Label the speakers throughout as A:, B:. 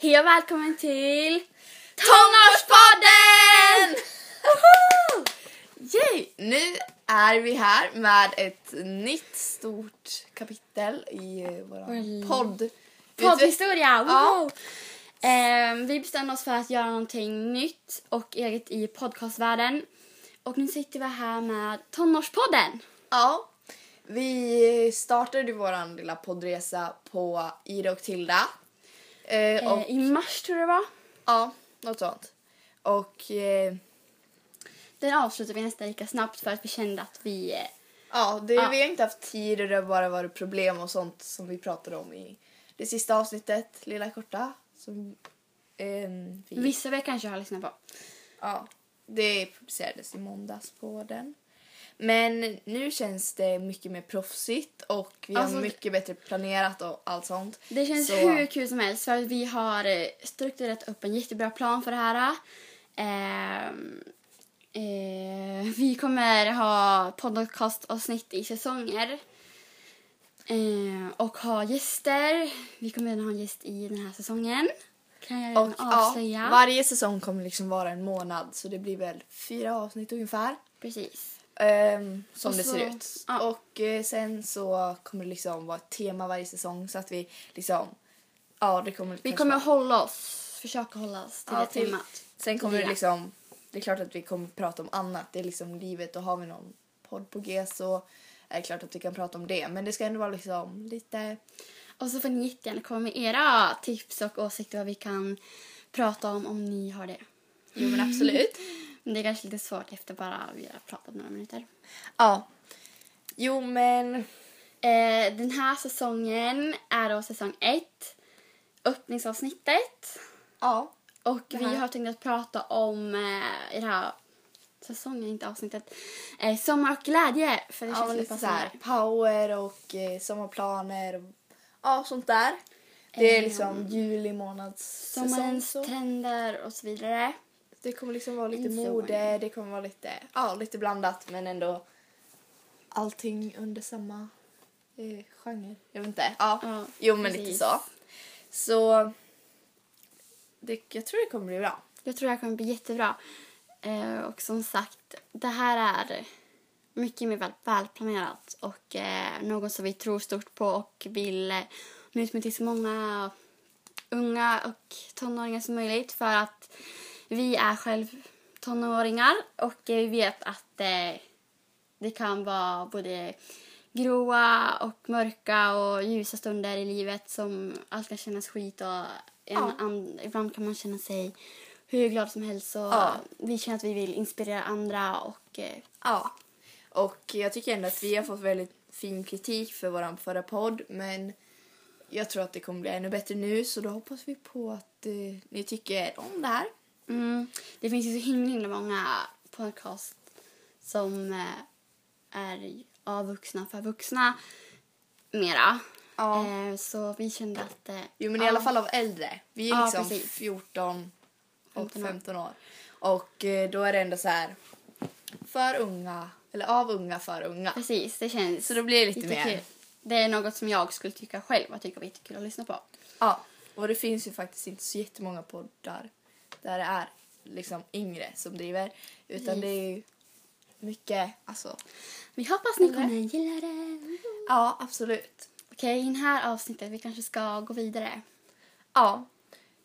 A: Hej och välkommen till
B: Tonårspodden! Yay! Nu är vi här med ett nytt stort kapitel i eh, vår podd.
A: poddhistoria.
B: Ja.
A: Wow. Ehm, vi bestämde oss för att göra någonting nytt och eget i podcastvärlden. Och nu sitter vi här med Tonårspodden.
B: Ja. Vi startade vår lilla poddresa på Ida och Tilda. Eh, och,
A: Eh, I mars tror jag det var.
B: ja, något sånt. Och eh,
A: Den avslutade vi nästan lika snabbt för att vi kände att vi... eh,
B: ja, det,
A: Ja.
B: vi har inte haft tid och det har bara varit problem och sånt som vi pratade om i det sista avsnittet, lilla korta. Som, ehm, vi
A: Vissa er kanske har lyssnat på.
B: Ja, det publicerades i måndags på den. Men nu känns det mycket mer proffsigt och vi
A: Alltså,
B: har mycket bättre planerat och allt sånt.
A: Det känns
B: Så-
A: hur kul som helst för att vi har eh, strukturerat upp en jättebra plan för det här. Ehm, eh, vi kommer ha podcastavsnitt i säsonger. Eh, och ha gäster. Vi kommer även ha en gäst i den här säsongen. Kan jag
B: Och ja,
A: avslöja.
B: varje säsong kommer liksom vara en månad så det blir väl fyra avsnitt ungefär.
A: Precis.
B: Ehm, som
A: Och
B: det
A: så-
B: ser ut.
A: ja.
B: Och eh, sen så kommer det liksom vara ett tema varje säsong så att vi liksom, ja det kommer
A: Vi kommer
B: vara-
A: hålla oss, försöka hålla oss till
B: Ja,
A: det
B: till-
A: temat.
B: Sen kommer det
A: Ja.
B: liksom, det är klart att vi kommer prata om annat. Det är liksom livet och har vi någon podd på G så är det klart att vi kan prata om det. Men det ska ändå vara liksom lite,
A: Och så får ni jättegärna komma med era tips och åsikter vad vi kan prata om om ni har det.
B: jo men absolut.
A: Men det är kanske lite svårt efter bara vi har pratat några minuter.
B: ja. Jo men,
A: Eh, den här säsongen är då säsong ett, öppningsavsnittet.
B: ja.
A: Och
B: Det
A: vi har tänkt att prata om eh, i den här säsongen, inte avsnittet, eh, sommar och glädje. För det
B: ja
A: känns lite
B: lite så här
A: passande.
B: power och eh, sommarplaner och ja sånt där. Det är
A: Ehm,
B: liksom juli månads säsong
A: Sommarens
B: så.
A: trender och så vidare.
B: Det kommer liksom vara lite
A: Insåg.
B: mode, det kommer vara lite, ja lite blandat men ändå allting under samma eh, genre. Jag vet inte. Ja.
A: Ja,
B: Jo, men lite
A: precis.
B: så. Så det, jag tror det kommer bli bra.
A: Jag tror det här kommer bli jättebra. Eh, och som sagt, det här är mycket mer väl, välplanerat och eh, något som vi tror stort på och vill eh, nå ut med till så många unga och tonåringar som möjligt för att vi är själv tonåringar och eh, vi vet att eh, det kan vara både gråa och mörka och ljusa stunder i livet som allt kan kännas skit och
B: Ja.
A: an, ibland kan man känna sig hur glad som helst och
B: Ja.
A: vi känner att vi vill inspirera andra och eh,
B: Ja. Och jag tycker ändå att vi har fått väldigt fin kritik för vår förra podd men jag tror att det kommer bli ännu bättre nu så då hoppas vi på att eh, ni tycker om det här.
A: Mm, det finns ju så himla, himla många podcast som eh, är av vuxna för vuxna mera.
B: Ja.
A: Eh, så vi kände att eh,
B: Jo men i
A: ja.
B: alla fall av äldre. Vi är
A: Ja,
B: liksom
A: precis.
B: 14 och
A: 15 år.
B: 15 år. Och då är det ändå så här för unga, eller av unga för unga.
A: Precis, det känns
B: Så då blir det lite mer.
A: kul. Det är något som jag skulle tycka själv att tycka var jättekul att lyssna på.
B: Ja, och det finns ju faktiskt inte så jättemånga poddar där det är liksom yngre som driver. Utan
A: Precis.
B: det är ju mycket, alltså.
A: Vi hoppas ni kommer gilla det.
B: Ja, absolut.
A: Okej, i det här avsnittet vi kanske ska gå vidare.
B: Ja,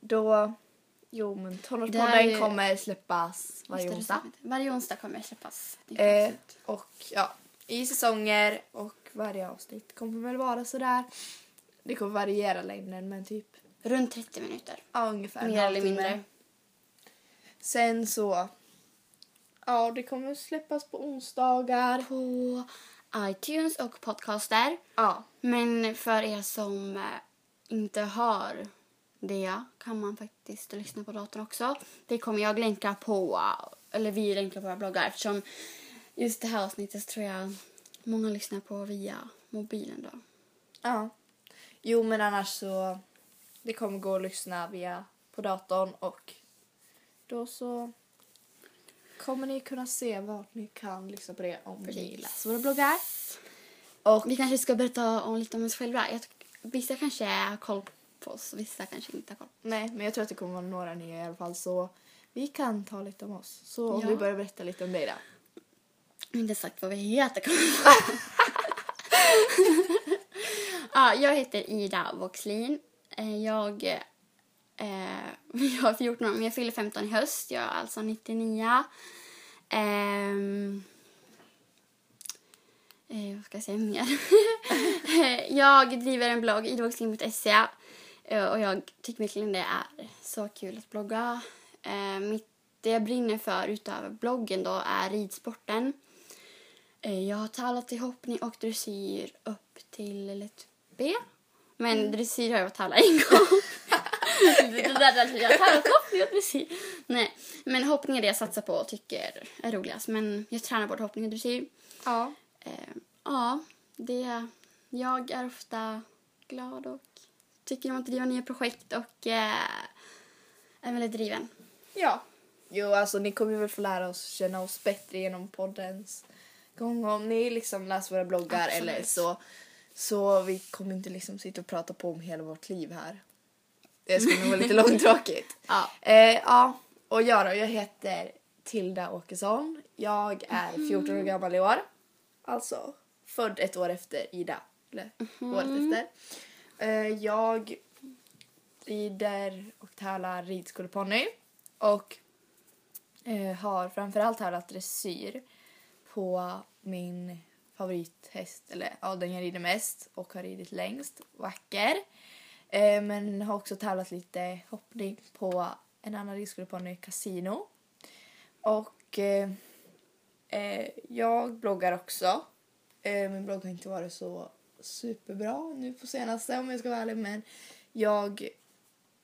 B: då, jo men tonårspodden
A: ju-
B: kommer släppas varje onsdag.
A: Varje onsdag kommer släppas.
B: Eh, och ja, i säsonger och varje avsnitt kommer väl vara sådär. Det kommer variera längden men typ,
A: Runt 30 minuter.
B: ja ungefär
A: Mer eller mindre.
B: Sen så, ja det kommer släppas på onsdagar.
A: På iTunes och podcaster.
B: Ja,
A: Men för er som eh, inte har det kan man faktiskt lyssna på datorn också. Det kommer jag länka på, eller vi länkar på våra bloggar eftersom just det här avsnittet tror jag många lyssnar på via mobilen då.
B: Ja. Jo, men annars så... Det kommer gå att lyssna via på datorn och då så kommer ni kunna se vart ni kan lyssna på det om ni
A: Precis.
B: läser våra bloggar. Och
A: Vi kanske ska berätta om, lite om oss själva. Jag, vissa kanske har koll på oss. Vissa kanske inte har koll.
B: Nej, men jag tror att det kommer vara några nya i alla fall så vi kan ta lite om oss. Så om
A: Ja.
B: du börjar berätta lite om dig då.
A: Jag har inte sagt vad vi heter. ja, jag heter Ida Voxlin. Eh, Jag, eh, jag är 14 år, men jag fyller 15 i höst. Jag är alltså 99. Ehm, eh, vad ska jag säga mer? jag driver en blogg, idavoxlin.se. Eh, Och jag tycker verkligen det är så kul att blogga. Eh, mitt, det jag brinner för utöver bloggen då är ridsporten. Eh, Jag har tävlat i hoppning och dressyr upp till ett B. Men dressyr har jag tävlat en gång. det där, där, jag tävlat hoppning och dressyr. Nej, men hoppning är det jag satsar på och tycker är roligast. Men jag tränar både hoppning och dressyr.
B: Ja.
A: Eh, ja, det, jag är ofta glad och tycker om att driva nya projekt och eh, är väldigt driven.
B: Ja. Jo, alltså ni kommer väl få lära oss känna oss bättre genom poddens gång om ni liksom läser våra bloggar
A: Absolut.
B: eller så. Så vi kommer inte liksom sitta och prata på om hela vårt liv här. Det skulle nog vara lite långtråkigt.
A: Ja.
B: Eh, ja, och jag då, jag heter Tilda Åkesson. Jag är 14 år gammal i år. Alltså född ett år efter Ida. Eller året efter. Eh, jag rider och tävlar ridskoleponny. Och eh, har framförallt tävlat dressyr på min favorithäst, eller ja, den jag rider mest och har ridit längst, Vacker. Eh, men har också tävlat lite hoppning på en annan ridskoleponny, Casino. Och eh, eh, jag bloggar också. Eh, min blogg har inte varit så superbra nu på senaste om jag ska vara ärlig men jag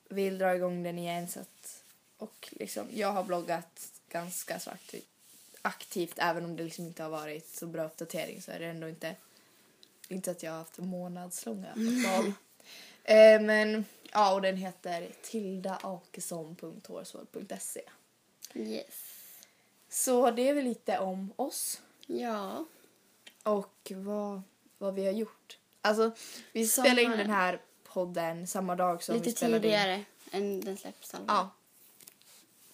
B: vill dra igång den igen så att och liksom jag har bloggat ganska så aktivt, aktivt även om det liksom inte har varit så bra uppdatering så är det ändå inte inte att jag har haft månadslånga uppehåll. Eh, men ja och den heter tildaakesson.hårsvård.se
A: Yes.
B: Så det är väl lite om oss
A: Ja.
B: och vad, vad vi har gjort. Alltså, vi
A: Sommaren.
B: spelar in den här podden samma dag som
A: Lite
B: vi spelar in.
A: tidigare än den släpps. fall.
B: Ja.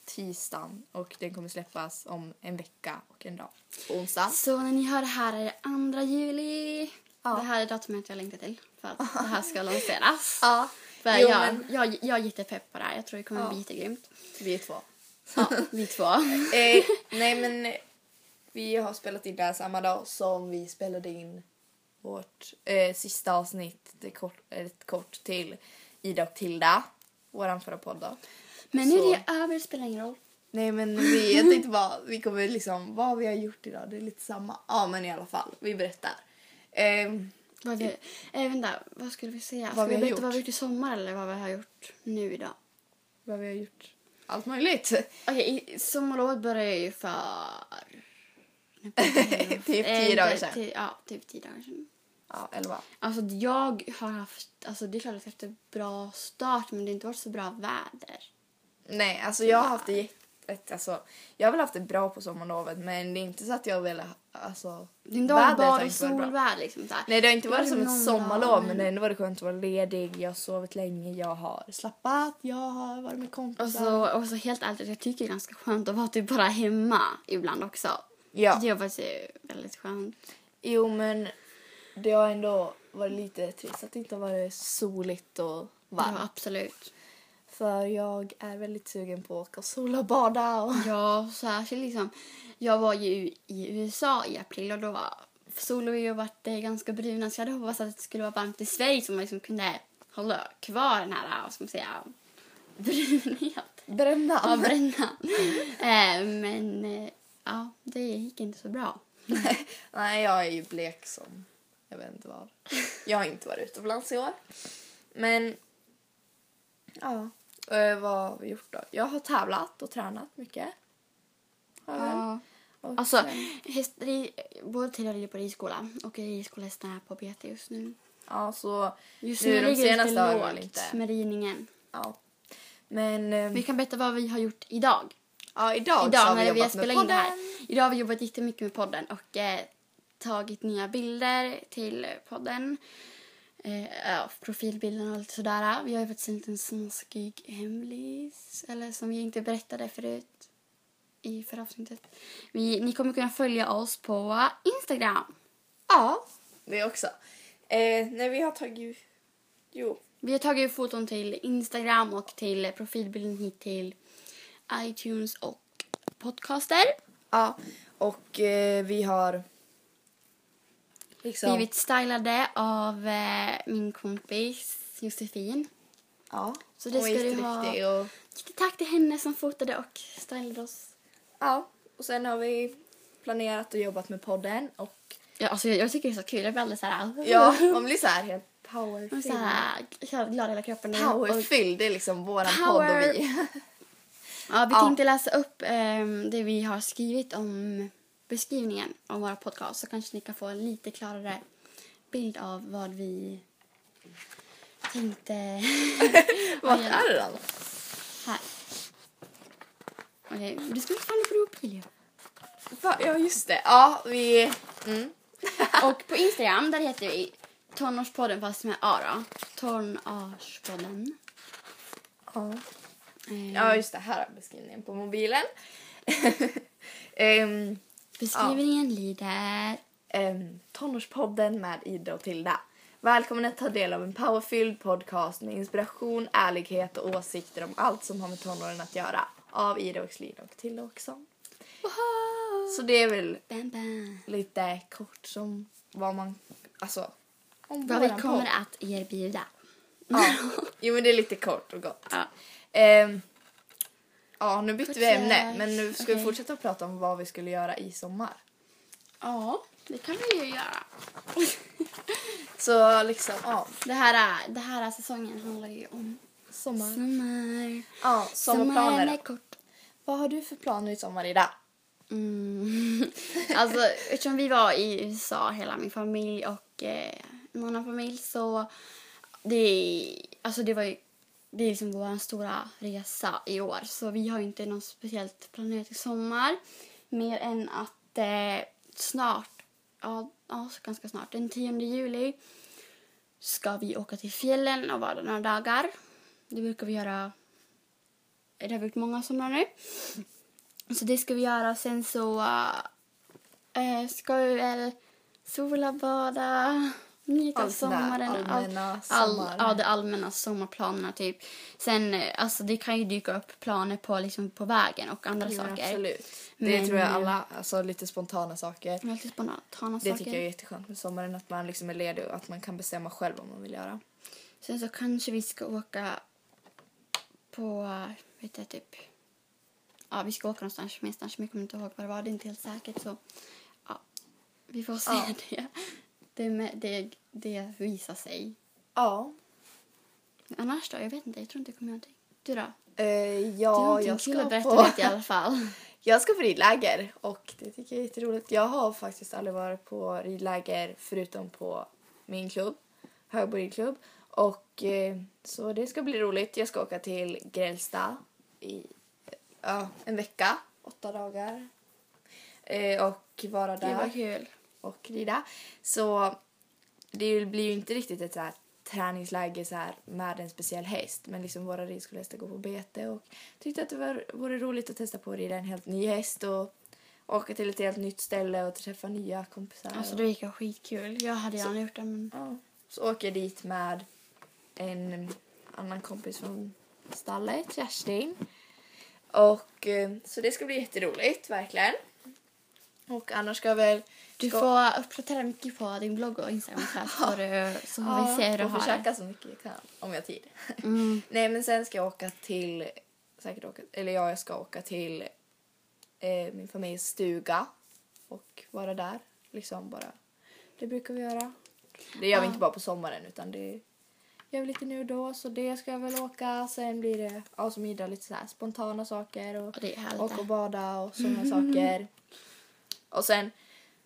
B: Tisdagen och den kommer släppas om en vecka och en dag. På onsdag.
A: Så när ni hör det här är det 2 juli.
B: Ja.
A: Det här är datumet jag längtar till för att det här ska lanseras.
B: Ja.
A: För
B: Jo,
A: jag,
B: men-
A: jag, jag är jättepepp på det här. Jag tror det kommer
B: Ja.
A: bli jättegrymt.
B: Vi är två.
A: Ja, vi två.
B: eh, nej men vi har spelat in det här samma dag som vi spelade in vårt eh, sista avsnitt. Det kort, ett kort till Ida och Tilda. Våran förra podd då.
A: Men nu
B: Så-
A: är det över, det spelar ingen roll.
B: Nej men vi, jag tänkte bara, vi kommer liksom, vad vi har gjort idag, det är lite samma. Ja men i alla fall, vi berättar. Ehm,
A: Vad, vi, eh, vänta, vad skulle vi säga?
B: Vad vi
A: vi
B: har
A: berätta vad vi
B: gjort.
A: har gjort i sommar eller vad vi har gjort nu idag?
B: vad vi har gjort. Allt möjligt.
A: Okej, i- sommarlovet började ju för...
B: typ tio
A: Eh,
B: dagar
A: det-
B: sedan.
A: Ja, typ tio dagar sedan.
B: Ja, elva.
A: Alltså jag har haft, alltså det är klart att jag haft en bra start men det har inte varit så bra väder.
B: Nej, alltså jag har haft det ett, alltså, jag har väl haft det bra på sommarlovet men det är inte så att jag vill alltså
A: Det har inte varit solväder liksom så här.
B: Nej det har inte varit som ett
A: någon
B: sommarlov
A: dag,
B: men det har ändå varit skönt att vara ledig, jag har sovit länge, jag har slappat, jag har varit med
A: Och
B: kompisar.
A: så, och så helt ärligt, jag tycker det är ganska skönt att vara typ bara hemma ibland också.
B: ja.
A: Det har varit väldigt skönt.
B: Jo men det har ändå varit lite trist att det inte har varit soligt och varmt.
A: Ja, absolut.
B: För jag är väldigt sugen på att åka och sola och bada. Och...
A: Ja, särskilt liksom. Jag var ju i USA i april och då var solen ju varit eh, ganska bruna så jag hade hoppats att det skulle vara varmt i Schweiz så man liksom kunde hålla kvar den här, vad ska man säga, brunhet.
B: Bränna.
A: Ja, bränna. eh, men eh, ja, det gick inte så bra.
B: Nej, jag är ju blek som jag vet inte vad. Jag har inte varit utomlands i år. Men ja, eh, vad har vi gjort då? Jag har tävlat och tränat mycket. Har jag väl.
A: Ja.
B: Och
A: Alltså,
B: sen-
A: häst, ri, både till och rider på ridskola och ridskolehästarna är på bete just nu.
B: ja, så
A: Just
B: Nu
A: nu
B: de
A: ligger det
B: senaste
A: lite
B: har jag väl
A: lågt
B: inte.
A: med ridningen.
B: ja. Men eh,
A: Vi kan berätta vad vi har gjort idag.
B: ja, idag, så
A: Idag
B: har
A: när
B: vi
A: vi
B: jobbat med
A: det här.
B: podden.
A: Idag har vi jobbat jättemycket med podden och eh, tagit nya bilder till podden. Eh, ja, profilbilden och lite sådär. Vi har ju faktiskt en liten smaskig hemlis, eller som vi inte berättade förut i förra avsnittet. Vi, ni kommer kunna följa oss på Instagram.
B: Ja, det också. Eh, när vi har tagit... Jo.
A: Vi har tagit foton till Instagram och till profilbilden hit till iTunes och podcaster.
B: Ja, och eh, vi har... Liksom...
A: Blivit stylade av eh, min kompis Josefin.
B: Ja,
A: Så det ska du ha.
B: Och,
A: Tack till henne som fotade och stylade oss.
B: ja, och sen har vi planerat och jobbat med podden och
A: Ja, alltså, jag, jag tycker det är så kul. Jag blir alldeles så här...
B: ja, man blir så här helt
A: blir
B: powerfylld.
A: här helt glad i hela kroppen.
B: Powerfylld, det är liksom våran
A: Power.
B: podd och vi.
A: Ja, vi
B: Ja.
A: tänkte läsa upp ehm, det vi har skrivit om beskrivningen av våra podcast så kanske ni kan få en lite klarare bild av vad vi tänkte...
B: Vart är den?
A: Här. Okej, du ska inte falla på ju.
B: Va? Ja, just det. Ja, vi... Mm.
A: Och på Instagram där heter vi Tonårspodden fast med A då. Tonårspodden.
B: Ja.
A: Ehm,
B: ja, just det. Här är beskrivningen på mobilen. Ehm,
A: Beskrivningen lider...
B: ehm, tonårspodden med Ida och Tilda. Välkommen att ta del av en powerfylld podcast med inspiration, ärlighet och åsikter om allt som har med tonåren att göra. Av Ida och Lina och Tilda också. Så det är väl
A: Bam, bam.
B: lite kort som vad man... Alltså... Om
A: Vad vi kommer
B: podd.
A: att erbjuda.
B: Ja. Jo, men det är lite kort och gott.
A: Ja.
B: Ehm, ja, nu bytte vi ämne, men nu ska vi
A: Okej.
B: fortsätta prata om vad vi skulle göra i sommar.
A: Ja, det kan vi ju göra.
B: Så liksom, ja,
A: Det här, är, det här är säsongen handlar ju om
B: sommar.
A: sommar.
B: Ja,
A: Sommaren
B: sommarplaner.
A: är kort.
B: Vad har du för planer i sommar, Ida?
A: Mm. alltså, eftersom vi var i USA, hela min familj och eh, en annan familj, så det, alltså det var ju det är liksom vår stora resa i år. Så vi har inte något speciellt planerat i sommar. Mer än att eh, snart, ja, ja så ganska snart, den 10 juli ska vi åka till fjällen och vara där några dagar. Det brukar vi göra, det har vi gjort många somrar nu. Så det ska vi göra. Sen så äh, ska vi väl sola, bada, njuta av
B: det
A: sommaren.
B: allmänna
A: all,
B: sommar.
A: ja, de allmänna sommarplanerna typ. Sen, eh, alltså det kan ju dyka upp planer på, liksom, på vägen och andra
B: Jo,
A: saker.
B: Absolut. Det
A: Men,
B: tror jag alla, alltså lite spontana saker.
A: Det alltid spontana
B: Det
A: saker.
B: tycker jag är jätteskönt med sommaren, att man liksom är ledig och att man kan bestämma själv vad man vill göra.
A: Sen så kanske vi ska åka på, vet jag typ, ja vi ska åka någonstans någonstans men jag kommer inte ihåg vad det var, det är inte helt säkert så, ja, vi får se
B: Ja.
A: det. Det, det. Det visar sig.
B: Ja.
A: Annars då? Jag vet inte, jag tror inte jag kommer göra någonting. Du då? Du
B: ja,
A: har
B: jag ska på...
A: vet i alla fall.
B: Jag ska på ridläger och det tycker jag är jätteroligt. Jag har faktiskt aldrig varit på ridläger förutom på min klubb, Högbo ridklubb. Och eh, så det ska bli roligt. Jag ska åka till Grälsta i ja, en vecka, åtta dagar. Eh, och vara
A: Det var
B: där
A: kul.
B: Och rida. Så det blir ju inte riktigt ett så här träningsläger så här med en speciell häst. Men liksom våra ridskolehästar går på bete och tyckte att det var, vore roligt att testa på att rida en helt ny häst och åka till ett helt nytt ställe och träffa nya kompisar.
A: Alltså det gick ju skitkul. Jag hade gärna gjort det men
B: ja, så åker jag dit med en annan kompis från stallet, Kerstin. Och eh, så det ska bli jätteroligt, verkligen. Och annars ska jag väl...
A: du
B: ska-
A: får uppdatera mycket på din blogg och Instagram så, här, så, du, så får vi se hur du har det.
B: försöka så mycket jag kan om jag har tid.
A: Mm.
B: Nej men sen ska jag åka till, säkert åka, eller ja jag ska åka till eh, min familjs stuga och vara där. Liksom bara, det brukar vi göra. Det gör vi
A: Ja.
B: inte bara på sommaren utan det gör vi lite nu och då så det ska jag väl åka. Sen blir det, ja som Ida, lite så här spontana saker och
A: Och
B: åka och bada och sådana saker. Och sen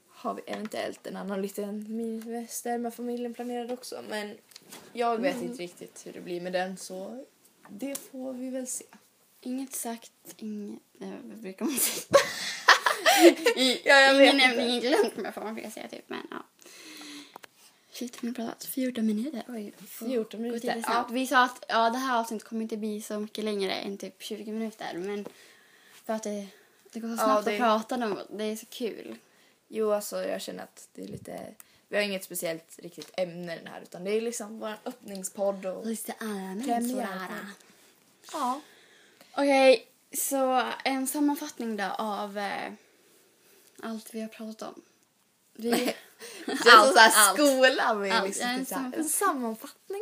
B: har vi eventuellt en annan liten miniväster med familjen planerad också. Men jag vet inte riktigt hur det blir med den så det får vi väl se.
A: Inget sagt, inget... Nej, vad brukar man säga?
B: Ja,
A: ingen
B: inte.
A: nämning, inget glömt med får man brukar säga typ. Men ja. Shit, vi har pratat 14 minuter. Oj,
B: 14
A: Gå
B: minuter.
A: snabbt. Vi sa att ja, det här avsnittet kommer inte bli så mycket längre än typ 20 minuter. Men för att det, det går så
B: Ja,
A: snabbt
B: det-
A: att prata om det. Är så kul.
B: Jo, alltså jag känner att det är lite... Vi har inget speciellt riktigt ämne den här utan det är liksom vår öppningspodd och...
A: Lite
B: Premiär. Ja.
A: Okej, så en sammanfattning då av eh, allt vi har pratat om. Vi, Allt,
B: såhär
A: allt.
B: skola med
A: Allt,
B: liksom
A: ja, en
B: typ såhär, en
A: sammanfattning.
B: sammanfattning.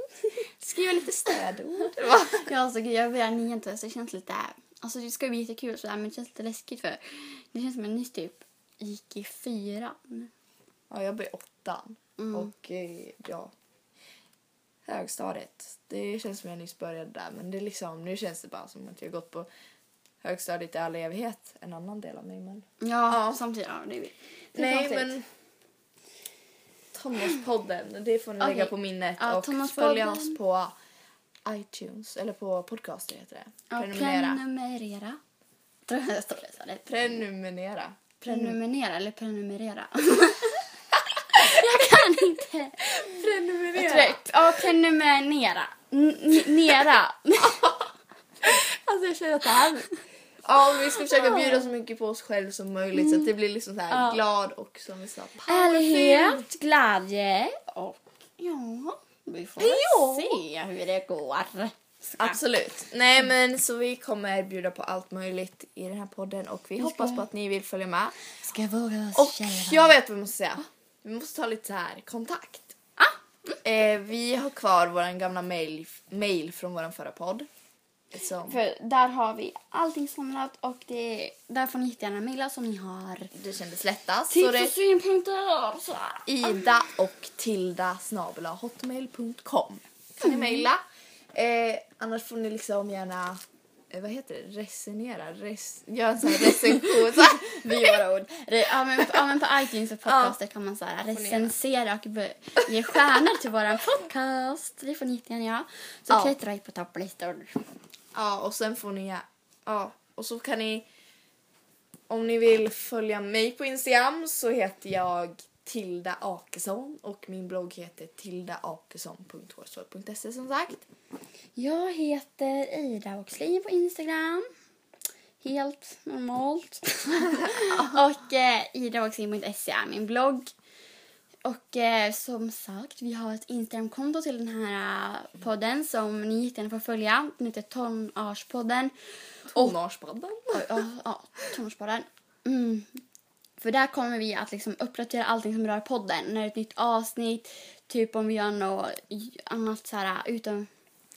B: Skriva lite stödord.
A: ja, alltså, gud, jag börjar nian så det känns lite... Alltså det ska bli jättekul sådär, men det känns lite läskigt för det känns som jag nyss typ gick i fyran.
B: Ja, jag blir åttan.
A: Mm.
B: Och eh, ja, högstadiet. Det känns som jag nyss började där men det är liksom, nu känns det bara som att jag gått på högstadiet i all evighet. En annan del av mig men.
A: Ja,
B: Ja.
A: samtidigt. Ja, det är, det är
B: Nej
A: konstigt.
B: men Tonårspodden, det får ni
A: Okej.
B: lägga på minnet
A: Ja,
B: och följa oss på iTunes eller på podcaster heter det.
A: Ja,
B: Prenumerera.
A: prenumerera. Tror jag det
B: Prenumerera.
A: Prenumerera eller prenumerera? jag kan inte.
B: Prenumerera.
A: Ja, prenumerera. N- Nera.
B: Alltså jag känner att det här... Ja, vi ska försöka bjuda så mycket på oss själv som möjligt så att det blir liksom så här
A: Ja.
B: glad och som vi sa.
A: Ärlighet, glädje och ja, vi får
B: Ja.
A: se hur det går.
B: Absolut. Nej men så vi kommer bjuda på allt möjligt i den här podden och vi
A: ska-
B: hoppas på att ni vill följa med.
A: Ska jag våga oss
B: Och
A: själva?
B: jag vet vad vi måste säga. Vi måste ta lite så här kontakt.
A: Ah.
B: Eh, vi har kvar vår gamla mail, mail från vår förra podd. Som
A: För där har vi allting samlat och det, där får ni jättegärna mejla som ni har
B: det kändes lättast. Så
A: tips och
B: det
A: synpunkter sådär.
B: Ida och Tilda snabel hotmail.com kan ni mejla. Eh, annars får ni liksom gärna, eh, vad heter det, resonera, res, göra en sån här recension. så.
A: Vi våra ord. Ja men, ja, men på iTunes och podcaster kan man så här recensera och ge stjärnor till våran podcast. Det får ni jättegärna göra. Så
B: Ja.
A: klättrar vi på topplistor.
B: Ja, och sen får ni, ja, och så kan ni, om ni vill följa mig på Instagram så heter jag Tilda Akesson och min blogg heter tildaakesson.wordstore.se som sagt.
A: Jag heter Ida Oxlin på Instagram. Helt normalt. och eh, idaoxlin.se är min blogg. Och eh, som sagt, vi har ett Instagramkonto till den här eh, podden som ni jättegärna får följa. Den heter Tonårspodden.
B: Tonårspodden.
A: Ja, ja, Tonårspodden. Mm. För där kommer vi att liksom uppdatera allting som rör podden. När det är ett nytt avsnitt, typ om vi gör något annat så här utan...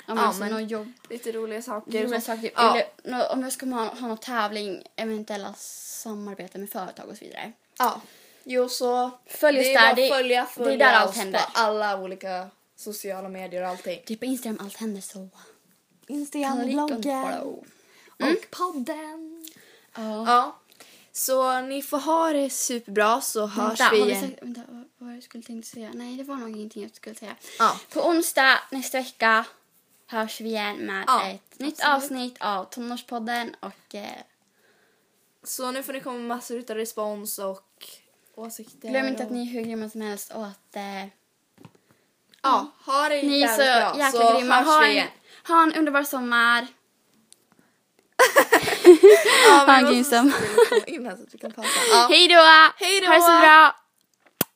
A: Ja, men,
B: Ja, men-
A: något jobb.
B: Lite roliga saker.
A: Roliga saker.
B: Ja.
A: Eller om jag ska ha, ha någon tävling, eventuella samarbete med företag och så vidare.
B: Ja. Jo, så
A: Följ oss
B: det är
A: där,
B: bara
A: det-
B: följa,
A: det är
B: följa
A: där allt händer.
B: på alla olika sociala medier och allting.
A: Typ på Instagram, allt händer så.
B: Instagram,
A: Click on follow.
B: och podden.
A: Ja.
B: Ja. Så ni får ha det superbra så hörs
A: Vänta,
B: vi igen.
A: sagt, vänta, vad var det jag skulle tänkte säga? Nej, det var nog ingenting jag skulle säga.
B: Ja.
A: På onsdag nästa vecka hörs vi igen med
B: Ja,
A: ett nytt
B: absolut.
A: avsnitt av Tonårspodden och eh,
B: Så nu får ni komma med massor av respons och åsikter.
A: glöm inte
B: och...
A: att ni är hur grymma som helst och att eh,
B: Ja, ha det
A: ni är så
B: bra
A: jäkla
B: så
A: grymma. Ha en, ha en underbar sommar.
B: Ja,
A: Ha en grym sommar.
B: Hej då!
A: Ha det så bra!